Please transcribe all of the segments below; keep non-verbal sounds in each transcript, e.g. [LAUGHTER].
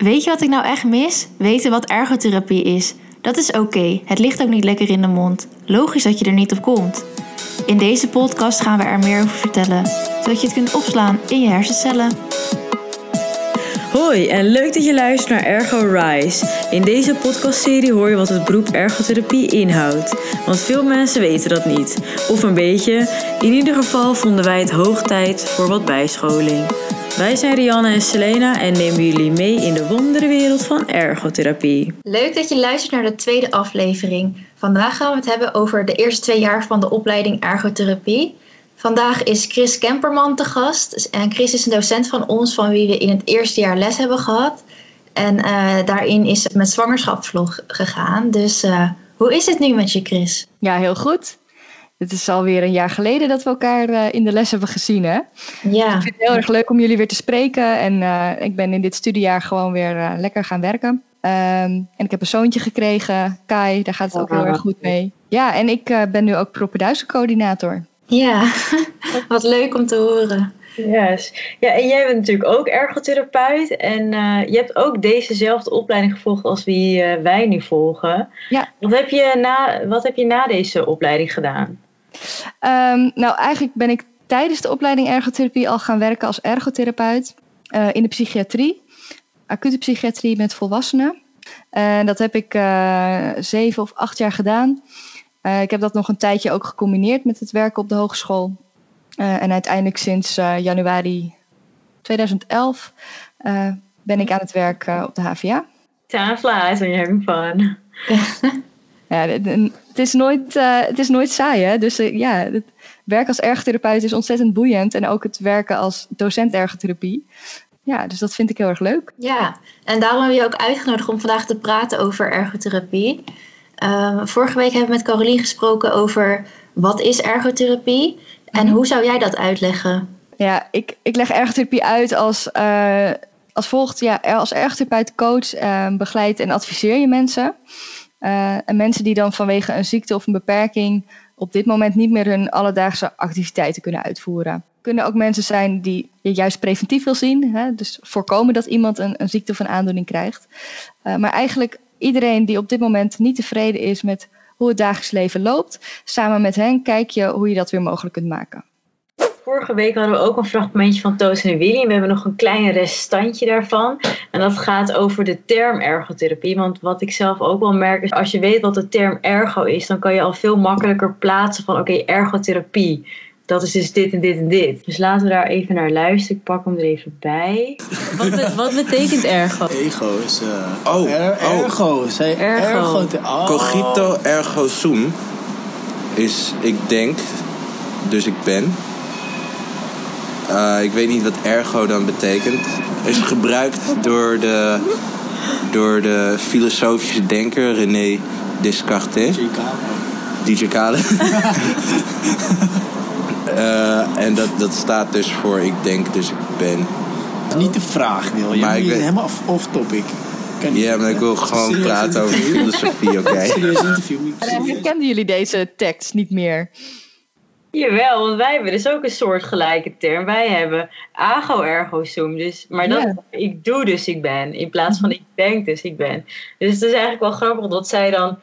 Weet je wat ik nou echt mis? Weten wat ergotherapie is. Dat is oké, het ligt ook niet lekker in de mond. Logisch dat je er niet op komt. In deze podcast gaan we er meer over vertellen, zodat je het kunt opslaan in je hersencellen. Hoi en leuk dat je luistert naar Ergo Rise. In deze podcastserie hoor je wat het beroep ergotherapie inhoudt. Want veel mensen weten dat niet. Of een beetje. In ieder geval vonden wij het hoog tijd voor wat bijscholing. Wij zijn Rianne en Selena en nemen jullie mee in de wonderenwereld van ergotherapie. Leuk dat je luistert naar de tweede aflevering. Vandaag gaan we het hebben over de eerste twee jaar van de opleiding ergotherapie. Vandaag is Chris Kemperman te gast. En Chris is een docent van ons van wie we in het eerste jaar les hebben gehad. En uh, daarin is het met zwangerschapsvlog gegaan. Dus uh, hoe is het nu met je, Chris? Ja, heel goed. Het is alweer een jaar geleden dat we elkaar uh, in de les hebben gezien, hè? Ja. Ik vind het heel erg leuk om jullie weer te spreken. En ik ben in dit studiejaar gewoon weer lekker gaan werken. Um, en ik heb een zoontje gekregen, Kai. Daar gaat het ook heel erg goed mee. Ja, en ik ben nu ook propenduizencoördinator. Ja, [LAUGHS] wat leuk om te horen. Yes. Ja, en jij bent natuurlijk ook ergotherapeut. En uh, je hebt ook dezezelfde opleiding gevolgd als wie uh, wij nu volgen. Ja. Wat heb je na, wat heb je na deze opleiding gedaan? Um, nou, eigenlijk ben ik tijdens de opleiding ergotherapie al gaan werken als ergotherapeut. Uh, in de psychiatrie. Acute psychiatrie met volwassenen. En dat heb ik zeven of acht jaar gedaan. Uh, ik heb dat nog een tijdje ook gecombineerd met het werken op de hogeschool. Uh, en uiteindelijk sinds uh, januari 2011 ben ik aan het werk op de HVA. Time flies when you're having fun. [LAUGHS] ja, het is nooit, het is nooit saai, hè? Dus ja, het werk als ergotherapeut is ontzettend boeiend. En ook het werken als docent ergotherapie. Ja, dus dat vind ik heel erg leuk. Ja, en daarom heb je ook uitgenodigd om vandaag te praten over ergotherapie. Uh, vorige week hebben we met Carolien gesproken over wat is ergotherapie en hoe zou jij dat uitleggen? Ja, ik, ik leg ergotherapie uit als, uh, als volgt. Ja, als ergotherapeut, coach, uh, begeleid en adviseer je mensen. en mensen die dan vanwege een ziekte of een beperking op dit moment niet meer hun alledaagse activiteiten kunnen uitvoeren. Kunnen ook mensen zijn die je juist preventief wil zien. Hè? Dus voorkomen dat iemand een, een ziekte of een aandoening krijgt. maar eigenlijk iedereen die op dit moment niet tevreden is met hoe het dagelijks leven loopt, samen met hen kijk je hoe je dat weer mogelijk kunt maken. Vorige week hadden we ook een fragmentje van Toos en Willy. We hebben nog een klein restantje daarvan. En dat gaat over de term ergotherapie. Want wat ik zelf ook wel merk is, als je weet wat de term ergo is, dan kan je al veel makkelijker plaatsen van oké, ergotherapie dat is dus dit en dit en dit. Dus laten we daar even naar luisteren. Ik pak hem er even bij. Wat, wat betekent ergo? Ego is... Uh, oh, er, oh. Ergo. Zij ergo. ergo oh. Cogito ergo sum is ik denk, dus ik ben. Uh, ik weet niet wat ergo dan betekent. Is gebruikt door de, door de filosofische denker René Descartes. DJ Kale. [LAUGHS] Uh, en dat, dat staat dus voor ik denk, dus ik ben. Niet de vraag, Wil. Je bent ben... helemaal off-topic. Ja, maar ik wil gewoon Serieus praten over filosofie, oké? Okay? [LAUGHS] Serieus interview. Herkenden jullie deze tekst niet meer? Jawel, want wij hebben dus ook een soortgelijke term. Wij hebben ago ergo sum. Dus, maar dat, yeah. ik doe dus ik ben. In plaats van ik denk dus ik ben. Dus het is eigenlijk wel grappig dat zij dan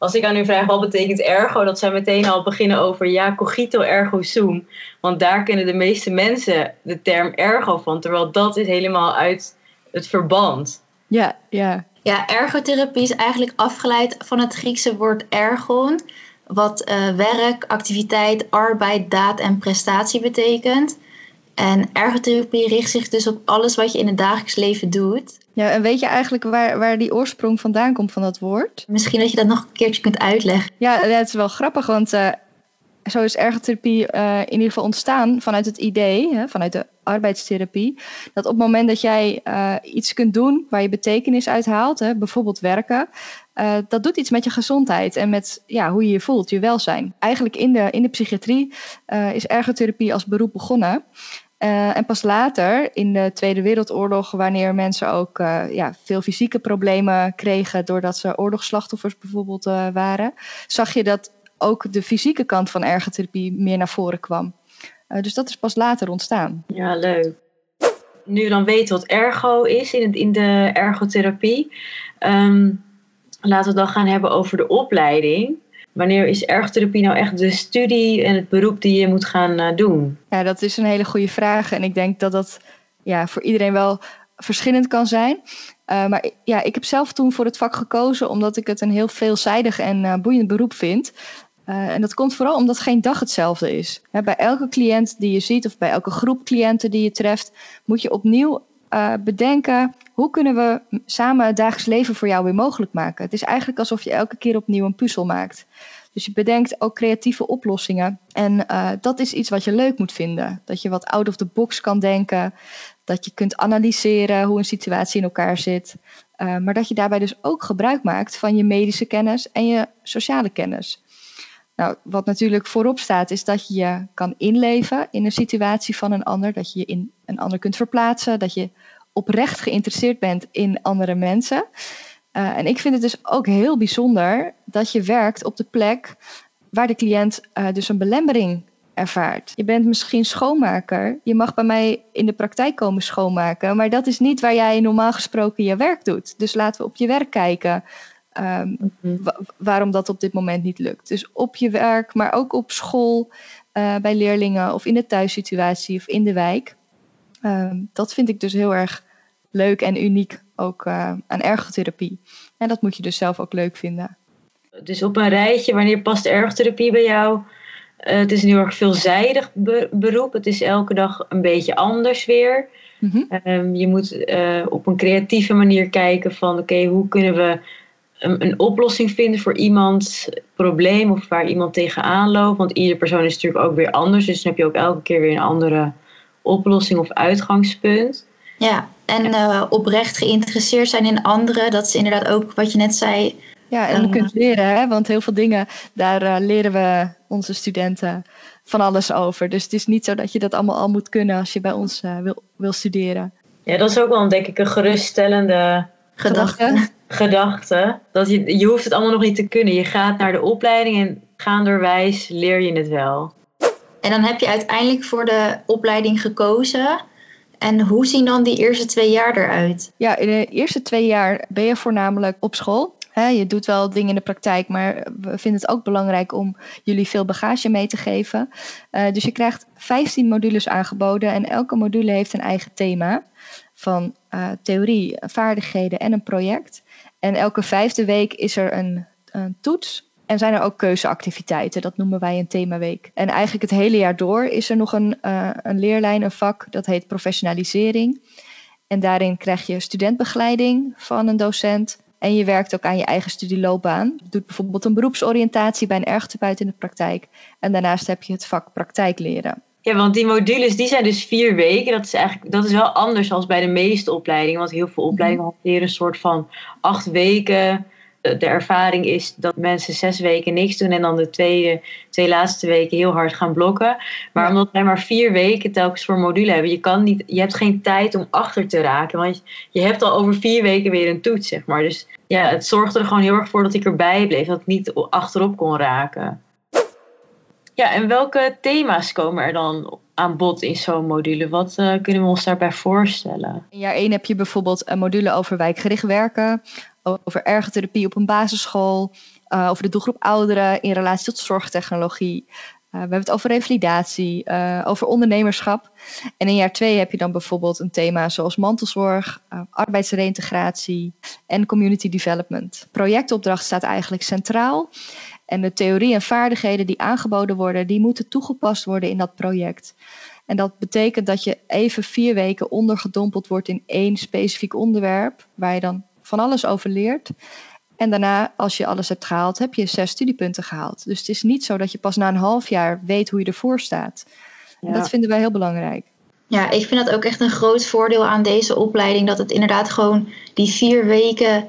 als ik aan u vraag wat betekent ergo, dat zij meteen al beginnen over ja, cogito ergo sum. Want daar kennen de meeste mensen de term ergo van, terwijl dat is helemaal uit het verband. Ja, ja. Ja, ergotherapie is eigenlijk afgeleid van het Griekse woord ergon, wat uh, werk, activiteit, arbeid, daad en prestatie betekent. En ergotherapie richt zich dus op alles wat je in het dagelijks leven doet. Ja, en weet je eigenlijk waar, waar die oorsprong vandaan komt van dat woord? Misschien dat je dat nog een keertje kunt uitleggen. Ja, dat is wel grappig, want uh, zo is ergotherapie uh, in ieder geval ontstaan vanuit het idee, hè, vanuit de arbeidstherapie, dat op het moment dat jij uh, iets kunt doen waar je betekenis uit haalt, hè, bijvoorbeeld werken, dat doet iets met je gezondheid en met ja, hoe je je voelt, je welzijn. Eigenlijk in de, in de psychiatrie is ergotherapie als beroep begonnen. Uh, en pas later, in de Tweede Wereldoorlog, wanneer mensen ook uh, ja, veel fysieke problemen kregen doordat ze oorlogsslachtoffers bijvoorbeeld uh, waren, zag je dat ook de fysieke kant van ergotherapie meer naar voren kwam. dus dat is pas later ontstaan. Ja, leuk. Nu dan weten wat ergo is in, het, in de ergotherapie, ehm, laten we dan gaan hebben over de opleiding. Wanneer is ergotherapie nou echt de studie en het beroep die je moet gaan uh, doen? Ja, dat is een hele goede vraag. En ik denk dat dat ja, voor iedereen wel verschillend kan zijn. Uh, maar ja, ik heb zelf toen voor het vak gekozen omdat ik het een heel veelzijdig en uh, boeiend beroep vind. En dat komt vooral omdat geen dag hetzelfde is. Bij elke cliënt die je ziet of bij elke groep cliënten die je treft, moet je opnieuw bedenken hoe kunnen we samen het dagelijks leven voor jou weer mogelijk maken. Het is eigenlijk alsof je elke keer opnieuw een puzzel maakt. Dus je bedenkt ook creatieve oplossingen. En dat is iets wat je leuk moet vinden. Dat je wat out of the box kan denken. Dat je kunt analyseren hoe een situatie in elkaar zit. Uh, maar dat je daarbij dus ook gebruik maakt van je medische kennis en je sociale kennis. Nou, wat natuurlijk voorop staat, is dat je je kan inleven in een situatie van een ander. Dat je je in een ander kunt verplaatsen. Dat je oprecht geïnteresseerd bent in andere mensen. Uh, en ik vind het dus ook heel bijzonder dat je werkt op de plek waar de cliënt uh, dus een belemmering ervaart. Je bent misschien schoonmaker. Je mag bij mij in de praktijk komen schoonmaken. Maar dat is niet waar jij normaal gesproken je werk doet. Dus laten we op je werk kijken. Um, waarom dat op dit moment niet lukt. Dus op je werk, maar ook op school, uh, bij leerlingen of in de thuissituatie of in de wijk. Um, dat vind ik dus heel erg leuk en uniek ook uh, aan ergotherapie. En dat moet je dus zelf ook leuk vinden. Dus op een rijtje, wanneer past ergotherapie bij jou? Uh, het is een heel erg veelzijdig be beroep. Het is elke dag een beetje anders weer. Mm -hmm. um, je moet op een creatieve manier kijken van oké, okay, hoe kunnen we een, een, oplossing vinden voor iemands probleem of waar iemand tegenaan loopt. Want iedere persoon is natuurlijk ook weer anders. Dus dan heb je ook elke keer weer een andere oplossing of uitgangspunt. Ja, en uh, oprecht geïnteresseerd zijn in anderen. Dat is inderdaad ook wat je net zei. Ja, en je kunt leren, hè? want heel veel dingen, daar uh, leren we onze studenten van alles over. Dus het is niet zo dat je dat allemaal al moet kunnen als je bij ons uh, wil, wil studeren. Ja, dat is ook wel denk ik een geruststellende gedachte. Gedachte. Dat je, je hoeft het allemaal nog niet te kunnen. Je gaat naar de opleiding en gaanderwijs leer je het wel. En dan heb je uiteindelijk voor de opleiding gekozen. En hoe zien dan die eerste twee jaar eruit? Ja, in de eerste twee jaar ben je voornamelijk op school. Je doet wel dingen in de praktijk, maar we vinden het ook belangrijk om jullie veel bagage mee te geven. Uh, dus je krijgt 15 modules aangeboden en elke module heeft een eigen thema van uh, theorie, vaardigheden en een project. En elke vijfde week is er een, een toets en zijn er ook keuzeactiviteiten, dat noemen wij een themaweek. En eigenlijk het hele jaar door is er nog een, uh, een leerlijn, een vak, dat heet professionalisering. En daarin krijg je studentbegeleiding van een docent. En je werkt ook aan je eigen studieloopbaan. Je doet bijvoorbeeld een beroepsoriëntatie bij een ergotherapeut in de praktijk. En daarnaast heb je het vak praktijk leren. Ja, want die modules die zijn dus vier weken. Dat is eigenlijk dat is wel anders dan bij de meeste opleidingen. Want heel veel opleidingen hanteren een soort van acht weken de ervaring is dat mensen zes weken niks doen en dan de tweede, twee laatste weken heel hard gaan blokken. Maar ja. omdat wij maar vier weken telkens voor module hebben, je, kan niet, je hebt geen tijd om achter te raken. Want je hebt al over vier weken weer een toets, zeg maar. Dus ja, het zorgde er gewoon heel erg voor dat ik erbij bleef, dat ik niet achterop kon raken. Ja, en welke thema's komen er dan aan bod in zo'n module? Wat uh, kunnen we ons daarbij voorstellen? In jaar 1 heb je bijvoorbeeld een module over wijkgericht werken, over ergotherapie op een basisschool, uh, over de doelgroep ouderen in relatie tot zorgtechnologie. Uh, we hebben het over revalidatie, uh, over ondernemerschap. En in jaar twee heb je dan bijvoorbeeld een thema zoals mantelzorg, arbeidsreintegratie en community development. Projectopdracht staat eigenlijk centraal. En de theorie en vaardigheden die aangeboden worden, die moeten toegepast worden in dat project. En dat betekent dat je even vier weken ondergedompeld wordt in één specifiek onderwerp, waar je dan van alles over leert. En daarna, als je alles hebt gehaald, heb je zes studiepunten gehaald. Dus het is niet zo dat je pas na een half jaar weet hoe je ervoor staat. Ja. Dat vinden wij heel belangrijk. Ja, ik vind dat ook echt een groot voordeel aan deze opleiding. Dat het inderdaad gewoon die vier weken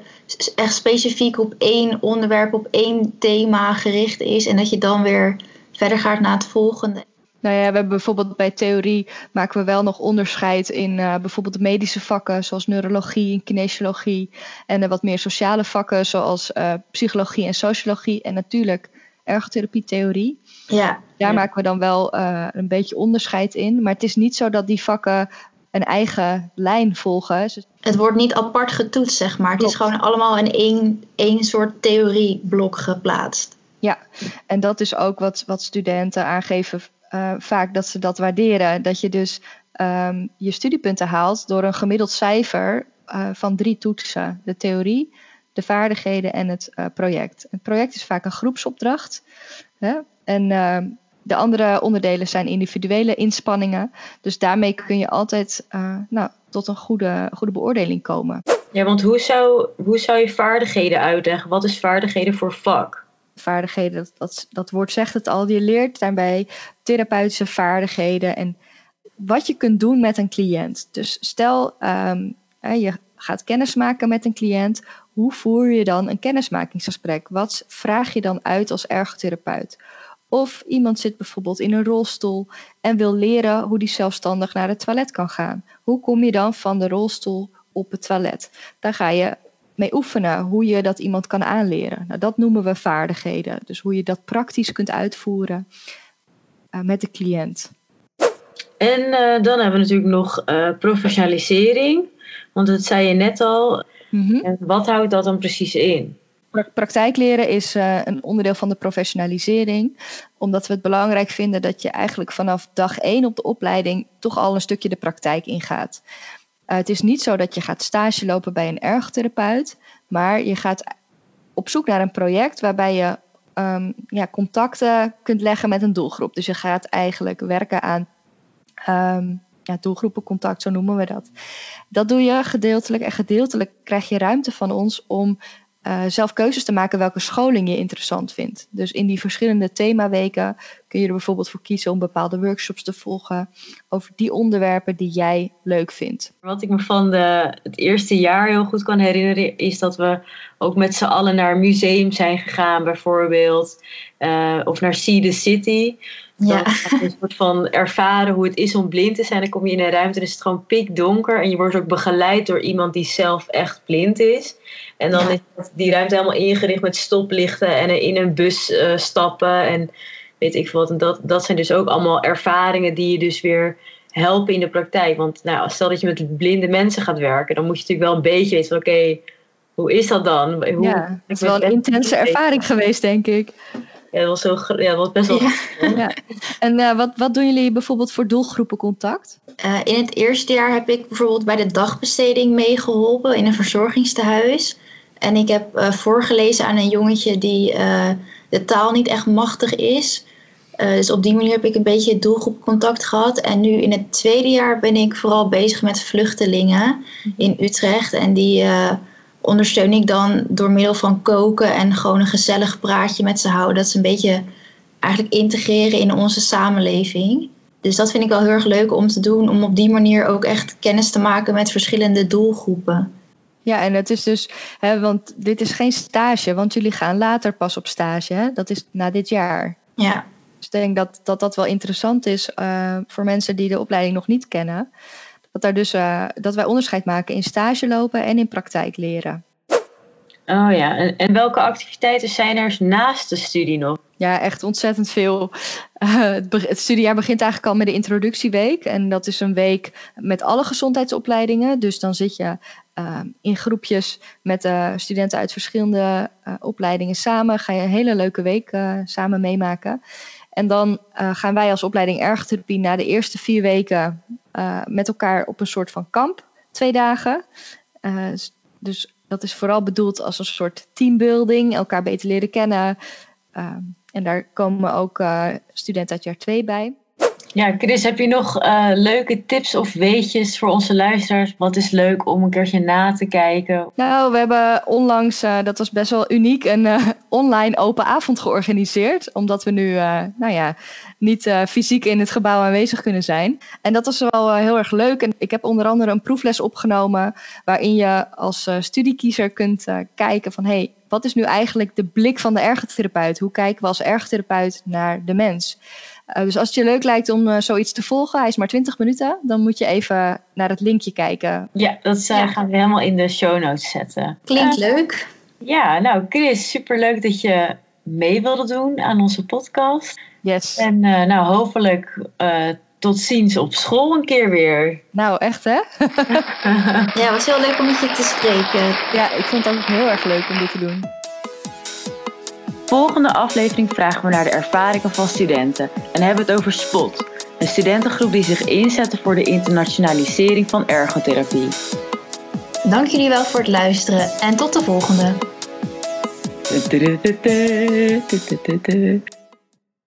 echt specifiek op één onderwerp, op één thema gericht is. En dat je dan weer verder gaat naar het volgende. Nou ja, we hebben bijvoorbeeld bij theorie maken we wel nog onderscheid in uh, bijvoorbeeld de medische vakken zoals neurologie en kinesiologie. En wat meer sociale vakken zoals uh, psychologie en sociologie. En natuurlijk ergotherapie theorie. Ja. Daar ja. maken we dan wel uh, een beetje onderscheid in. Maar het is niet zo dat die vakken een eigen lijn volgen. Het wordt niet apart getoetst, zeg maar. Het is gewoon allemaal in één, één soort theorieblok geplaatst. Ja, en dat is ook wat, wat studenten aangeven uh, vaak dat ze dat waarderen. Dat je dus um, je studiepunten haalt door een gemiddeld cijfer uh, van drie toetsen: de theorie, de vaardigheden en het uh, project. Het project is vaak een groepsopdracht. Hè? En uh, de andere onderdelen zijn individuele inspanningen. Dus daarmee kun je altijd nou, tot een goede, goede beoordeling komen. Ja, want hoe zou, hoe zou je vaardigheden uitleggen? Wat is vaardigheden voor vak? Vaardigheden, dat, dat, dat woord zegt het al. Je leert daarbij therapeutische vaardigheden en wat je kunt doen met een cliënt. Dus stel, um, je gaat kennismaken met een cliënt. Hoe voer je dan een kennismakingsgesprek? Wat vraag je dan uit als ergotherapeut? Of iemand zit bijvoorbeeld in een rolstoel en wil leren hoe die zelfstandig naar het toilet kan gaan. Hoe kom je dan van de rolstoel op het toilet? Daar ga je mee oefenen hoe je dat iemand kan aanleren. Nou, dat noemen we vaardigheden. Dus hoe je dat praktisch kunt uitvoeren uh, met de cliënt. En uh, dan hebben we natuurlijk nog uh, professionalisering. Want dat zei je net al. Mm-hmm. En wat houdt dat dan precies in? Praktijkleren is een onderdeel van de professionalisering, omdat we het belangrijk vinden dat je eigenlijk vanaf dag één op de opleiding toch al een stukje de praktijk ingaat. Uh, het is niet zo dat je gaat stage lopen bij een ergotherapeut, maar je gaat op zoek naar een project waarbij je um, ja, contacten kunt leggen met een doelgroep. Dus je gaat eigenlijk werken aan um, ja, doelgroepencontact, zo noemen we dat. Dat doe je gedeeltelijk en gedeeltelijk krijg je ruimte van ons om uh, zelf keuzes te maken welke scholing je interessant vindt. Dus in die verschillende themaweken kun je er bijvoorbeeld voor kiezen om bepaalde workshops te volgen over die onderwerpen die jij leuk vindt. Wat ik me van de, het eerste jaar heel goed kan herinneren, is dat we ook met z'n allen naar een museum zijn gegaan, bijvoorbeeld. Uh, of naar See the City. Ja. Een soort van ervaren hoe het is om blind te zijn. Dan kom je in een ruimte en is het gewoon pikdonker. En je wordt ook begeleid door iemand die zelf echt blind is. En dan is die ruimte helemaal ingericht met stoplichten en in een bus uh, stappen en weet ik veel wat. En dat, dat zijn dus ook allemaal ervaringen die je dus weer helpen in de praktijk. Want nou, stel dat je met blinde mensen gaat werken, dan moet je natuurlijk wel een beetje weten van oké, hoe is dat dan? Hoe, ja, het is wel een intense ervaring geweest, denk ik. Ja, dat was, zo, ja, dat was best wel. Ja. En uh, wat, wat doen jullie bijvoorbeeld voor doelgroepencontact? Uh, in het eerste jaar heb ik bijvoorbeeld bij de dagbesteding meegeholpen in een verzorgingstehuis. En ik heb uh, voorgelezen aan een jongetje die de taal niet echt machtig is. Dus op die manier heb ik een beetje doelgroepcontact gehad. En nu in het tweede jaar ben ik vooral bezig met vluchtelingen in Utrecht. En die ondersteun ik dan door middel van koken en gewoon een gezellig praatje met ze houden. Dat ze een beetje eigenlijk integreren in onze samenleving. Dus dat vind ik wel heel erg leuk om te doen, om op die manier ook echt kennis te maken met verschillende doelgroepen. Ja, en het is dus, hè, want dit is geen stage, want jullie gaan later pas op stage. Hè? Dat is na dit jaar. Ja. Dus ik denk dat dat, dat wel interessant is uh, voor mensen die de opleiding nog niet kennen. Dat, daar dus, uh, dat wij onderscheid maken in stage lopen en in praktijk leren. Oh ja, en, en, welke activiteiten zijn er naast de studie nog? Ja, echt ontzettend veel. Uh, het, het, studiejaar begint eigenlijk al met de introductieweek. En dat is een week met alle gezondheidsopleidingen. Dus dan zit je uh, in groepjes met uh, studenten uit verschillende opleidingen samen. Ga je een hele leuke week samen meemaken. En dan gaan wij als opleiding ergotherapie na de eerste vier weken met elkaar op een soort van kamp. Twee dagen. dus dat is vooral bedoeld als een soort teambuilding, elkaar beter leren kennen. Uh, en daar komen ook studenten uit jaar 2 bij. Ja, Chris, heb je nog uh, leuke tips of weetjes voor onze luisteraars? Wat is leuk om een keertje na te kijken? Nou, we hebben onlangs, uh, dat was best wel uniek, een uh, online open avond georganiseerd. Omdat we nu, nou ja, niet fysiek in het gebouw aanwezig kunnen zijn. En dat was wel heel erg leuk. En ik heb onder andere een proefles opgenomen. Waarin je als studiekiezer kunt kijken van, hey, wat is nu eigenlijk de blik van de ergotherapeut? Hoe kijken we als ergotherapeut naar de mens? Uh, dus als het je leuk lijkt om uh, zoiets te volgen, hij is maar 20 minuten, dan moet je even naar het linkje kijken. Ja, dat uh, ja. gaan we helemaal in de show notes zetten. Klinkt leuk. Ja, nou Chris, superleuk dat je mee wilde doen aan onze podcast. Yes. En nou hopelijk tot ziens op school een keer weer. Nou, echt hè? [LAUGHS] ja, het was heel leuk om met je te spreken. Ja, ik vond het ook heel erg leuk om dit te doen. Volgende aflevering vragen we naar de ervaringen van studenten en hebben het over SPOT, een studentengroep die zich inzette voor de internationalisering van ergotherapie. Dank jullie wel voor het luisteren en tot de volgende.